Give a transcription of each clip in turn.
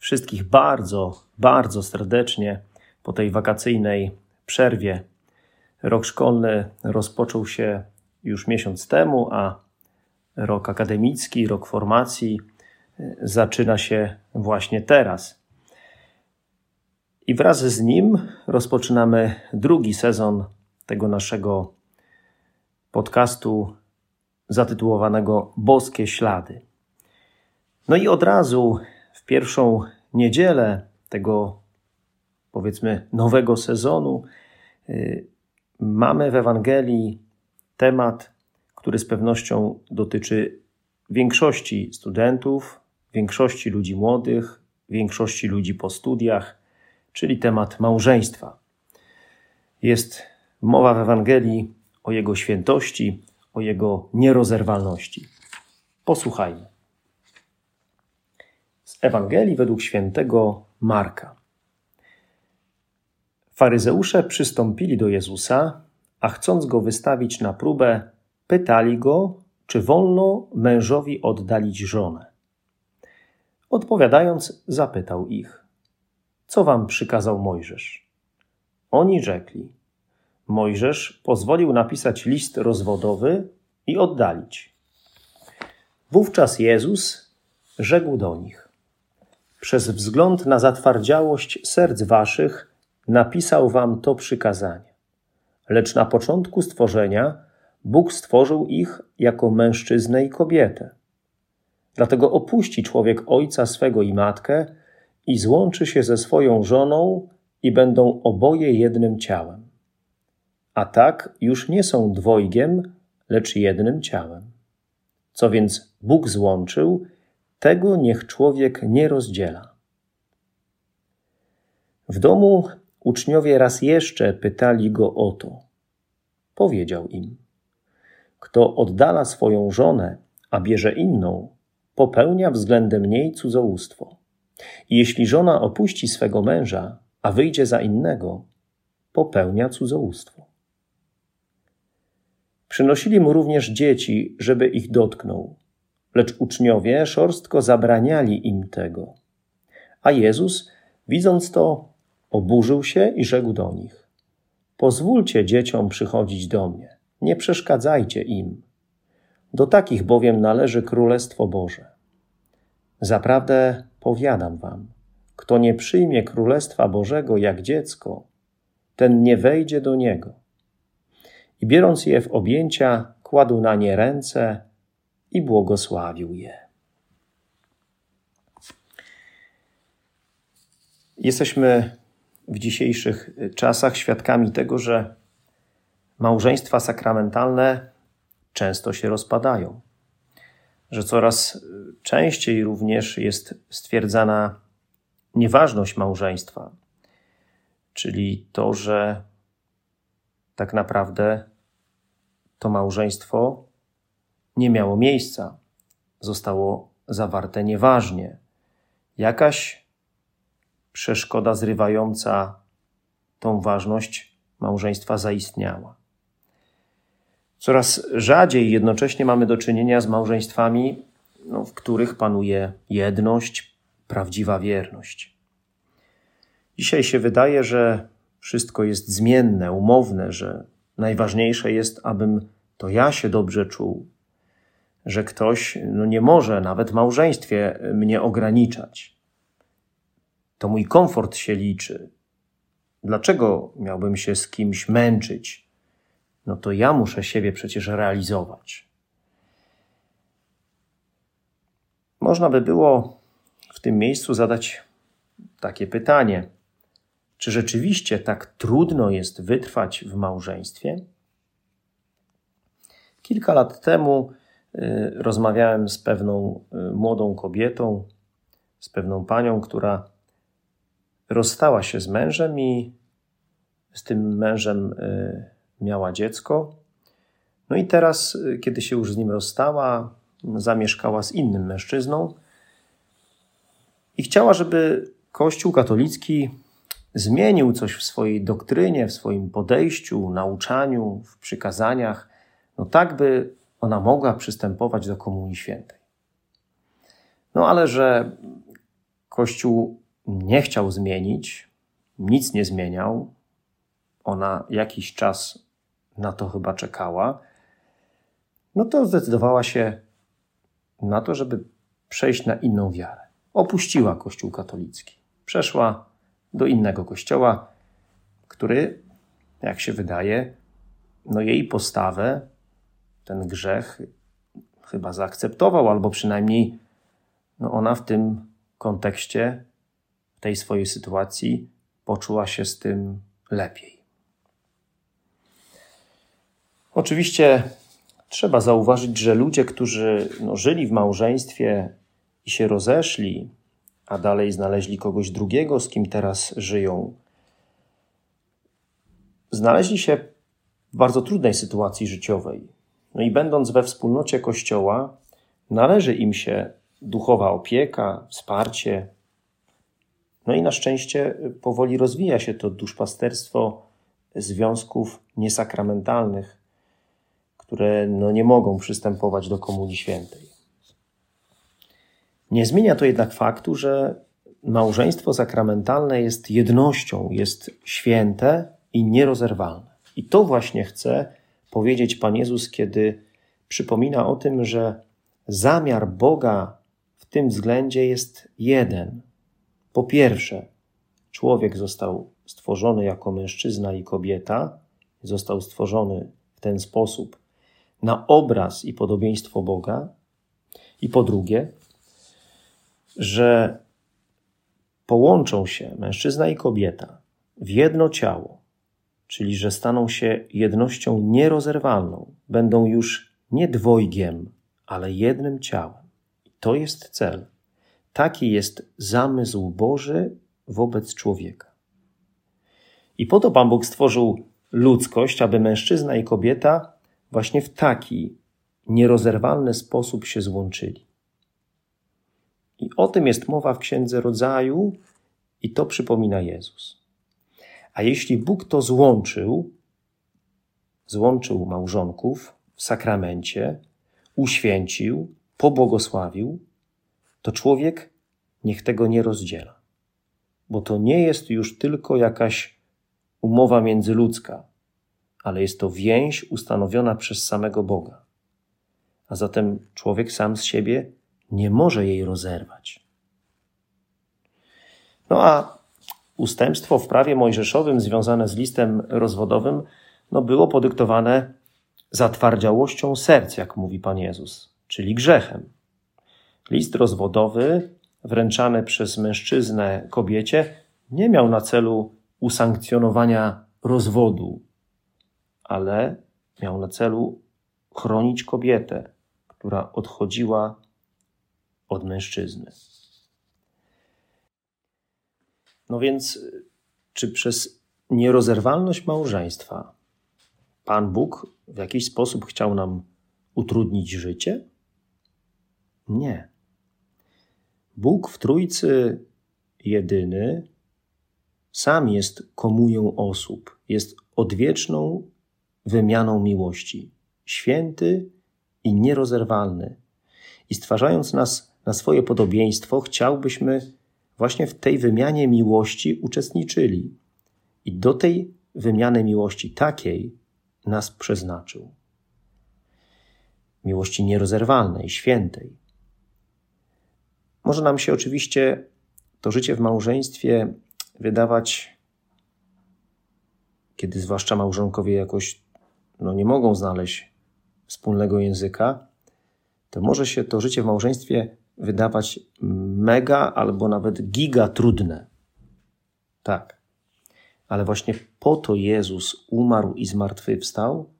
wszystkich bardzo, bardzo serdecznie po tej wakacyjnej przerwie. Rok szkolny rozpoczął się już miesiąc temu, a rok akademicki, rok formacji e, zaczyna się właśnie teraz. I wraz z nim rozpoczynamy drugi sezon tego naszego podcastu zatytułowanego Boskie Ślady. No i od razu w pierwszą niedzielę tego, powiedzmy, nowego sezonu y, mamy w Ewangelii temat, który z pewnością dotyczy większości studentów, większości ludzi młodych, większości ludzi po studiach, czyli temat małżeństwa. Jest mowa w Ewangelii o jego świętości, o jego nierozerwalności. Posłuchajmy. Ewangelii według świętego Marka. Faryzeusze przystąpili do Jezusa, a chcąc go wystawić na próbę, pytali go, czy wolno mężowi oddalić żonę. Odpowiadając, zapytał ich: Co wam przykazał Mojżesz? Oni rzekli: Mojżesz pozwolił napisać list rozwodowy i oddalić. Wówczas Jezus rzekł do nich: przez wzgląd na zatwardziałość serc waszych napisał wam to przykazanie. Lecz na początku stworzenia Bóg stworzył ich jako mężczyznę i kobietę. Dlatego opuści człowiek ojca swego i matkę i złączy się ze swoją żoną i będą oboje jednym ciałem. A tak już nie są dwojgiem, lecz jednym ciałem. Co więc Bóg złączył, tego niech człowiek nie rozdziela. W domu uczniowie raz jeszcze pytali go o to. Powiedział im: Kto oddala swoją żonę, a bierze inną, popełnia względem niej cudzołóstwo. Jeśli żona opuści swego męża, a wyjdzie za innego, popełnia cudzołóstwo. Przynosili mu również dzieci, żeby ich dotknął, lecz uczniowie szorstko zabraniali im tego. A Jezus, widząc to, oburzył się i rzekł do nich: Pozwólcie dzieciom przychodzić do mnie, nie przeszkadzajcie im. Do takich bowiem należy Królestwo Boże. Zaprawdę powiadam wam, kto nie przyjmie Królestwa Bożego jak dziecko, ten nie wejdzie do niego. I biorąc je w objęcia, kładł na nie ręce i błogosławił je. Jesteśmy w dzisiejszych czasach świadkami tego, że małżeństwa sakramentalne często się rozpadają, że coraz częściej również jest stwierdzana nieważność małżeństwa, czyli to, że tak naprawdę to małżeństwo nie miało miejsca, zostało zawarte nieważnie. Jakaś przeszkoda zrywająca tą ważność małżeństwa zaistniała. Coraz rzadziej jednocześnie mamy do czynienia z małżeństwami, no, w których panuje jedność, prawdziwa wierność. Dzisiaj się wydaje, że wszystko jest zmienne, umowne, że najważniejsze jest, abym to ja się dobrze czuł, że ktoś no nie może nawet w małżeństwie mnie ograniczać. To mój komfort się liczy. Dlaczego miałbym się z kimś męczyć? No to ja muszę siebie przecież realizować. Można by było w tym miejscu zadać takie pytanie: czy rzeczywiście tak trudno jest wytrwać w małżeństwie? Kilka lat temu rozmawiałem z pewną y, młodą kobietą, z pewną panią, która rozstała się z mężem i z tym mężem y, miała dziecko. No i teraz, y, kiedy się już z nim rozstała, zamieszkała z innym mężczyzną i chciała, żeby Kościół katolicki zmienił coś w swojej doktrynie, w swoim podejściu, nauczaniu, w przykazaniach, no tak, by ona mogła przystępować do Komunii Świętej. No ale że Kościół nie chciał zmienić, nic nie zmieniał, ona jakiś czas na to chyba czekała, no to zdecydowała się na to, żeby przejść na inną wiarę. Opuściła Kościół katolicki, przeszła do innego kościoła, który, jak się wydaje, no jej postawę, ten grzech chyba zaakceptował, albo przynajmniej no ona w tym kontekście, w tej swojej sytuacji poczuła się z tym lepiej. Oczywiście trzeba zauważyć, że ludzie, którzy no, żyli w małżeństwie i się rozeszli, a dalej znaleźli kogoś drugiego, z kim teraz żyją, znaleźli się w bardzo trudnej sytuacji życiowej. No i będąc we wspólnocie Kościoła, należy im się duchowa opieka, wsparcie. No i na szczęście powoli rozwija się to duszpasterstwo związków niesakramentalnych, które no nie mogą przystępować do Komunii Świętej. Nie zmienia to jednak faktu, że małżeństwo sakramentalne jest jednością, jest święte i nierozerwalne. I to właśnie chce powiedzieć Pan Jezus, kiedy przypomina o tym, że zamiar Boga w tym względzie jest jeden. Po pierwsze, człowiek został stworzony jako mężczyzna i kobieta, został stworzony w ten sposób na obraz i podobieństwo Boga. I po drugie, że połączą się mężczyzna i kobieta w jedno ciało, czyli że staną się jednością nierozerwalną, będą już nie dwojgiem, ale jednym ciałem. I to jest cel. Taki jest zamysł Boży wobec człowieka. I po to Pan Bóg stworzył ludzkość, aby mężczyzna i kobieta właśnie w taki nierozerwalny sposób się złączyli. I o tym jest mowa w Księdze Rodzaju, i to przypomina Jezus. A jeśli Bóg to złączył, złączył małżonków w sakramencie, uświęcił, pobłogosławił, to człowiek niech tego nie rozdziela. Bo to nie jest już tylko jakaś umowa międzyludzka, ale jest to więź ustanowiona przez samego Boga. A zatem człowiek sam z siebie nie może jej rozerwać. No a ustępstwo w prawie mojżeszowym związane z listem rozwodowym no było podyktowane zatwardziałością serc, jak mówi Pan Jezus, czyli grzechem. List rozwodowy wręczany przez mężczyznę kobiecie nie miał na celu usankcjonowania rozwodu, ale miał na celu chronić kobietę, która odchodziła od mężczyzny. No więc, czy przez nierozerwalność małżeństwa Pan Bóg w jakiś sposób chciał nam utrudnić życie? Nie. Bóg w Trójcy jedyny sam jest komunią osób, jest odwieczną wymianą miłości, święty i nierozerwalny. I stwarzając nas na swoje podobieństwo, chciałbyśmy właśnie w tej wymianie miłości uczestniczyli. I do tej wymiany miłości takiej nas przeznaczył. Miłości nierozerwalnej, świętej. Może nam się oczywiście to życie w małżeństwie wydawać, kiedy zwłaszcza małżonkowie jakoś no, nie mogą znaleźć wspólnego języka, to może się to życie w małżeństwie wydawać mega albo nawet giga trudne. Tak. Ale właśnie po to Jezus umarł i zmartwychwstał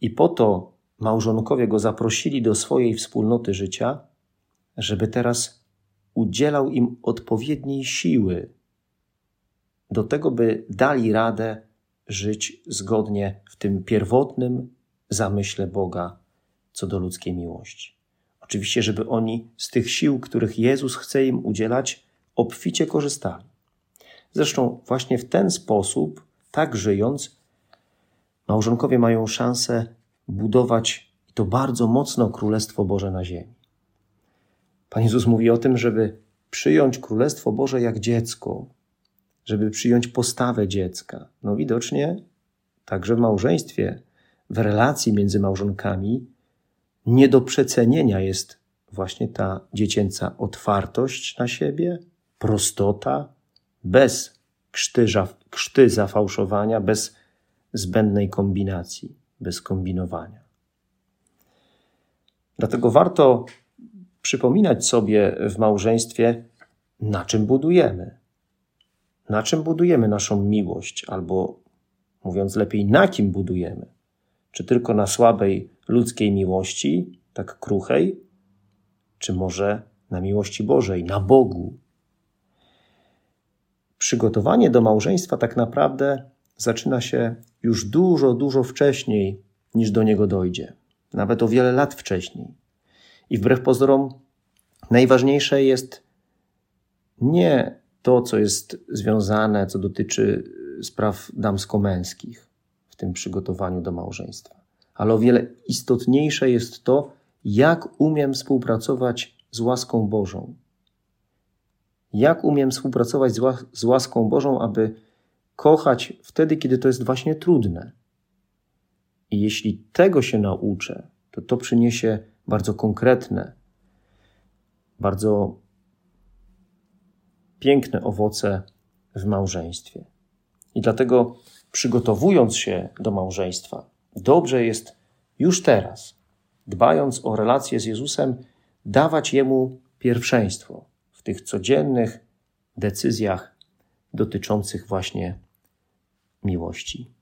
i po to małżonkowie go zaprosili do swojej wspólnoty życia, żeby teraz udzielał im odpowiedniej siły do tego, by dali radę żyć zgodnie w tym pierwotnym zamyśle Boga co do ludzkiej miłości. Oczywiście, żeby oni z tych sił, których Jezus chce im udzielać, obficie korzystali. Zresztą właśnie w ten sposób, tak żyjąc, małżonkowie mają szansę budować i to bardzo mocno Królestwo Boże na ziemi. Pan Jezus mówi o tym, żeby przyjąć Królestwo Boże jak dziecko, żeby przyjąć postawę dziecka. No widocznie także w małżeństwie, w relacji między małżonkami, nie do przecenienia jest właśnie ta dziecięca otwartość na siebie, prostota, bez krztyża, krzty zafałszowania, bez zbędnej kombinacji, bez kombinowania. Dlatego warto przypominać sobie w małżeństwie, na czym budujemy. Na czym budujemy naszą miłość, albo mówiąc lepiej, na kim budujemy? Czy tylko na słabej ludzkiej miłości, tak kruchej, czy może na miłości Bożej, na Bogu? Przygotowanie do małżeństwa tak naprawdę zaczyna się już dużo, dużo wcześniej niż do niego dojdzie, nawet o wiele lat wcześniej. I wbrew pozorom, najważniejsze jest nie to, co jest związane, co dotyczy spraw damsko-męskich tym przygotowaniu do małżeństwa, ale o wiele istotniejsze jest to, jak umiem współpracować z łaską Bożą. Jak umiem współpracować z, łas z łaską Bożą, aby kochać wtedy, kiedy to jest właśnie trudne. I jeśli tego się nauczę, to to przyniesie bardzo konkretne, bardzo piękne owoce w małżeństwie. I dlatego, przygotowując się do małżeństwa, dobrze jest już teraz, dbając o relacje z Jezusem, dawać Jemu pierwszeństwo w tych codziennych decyzjach dotyczących właśnie miłości.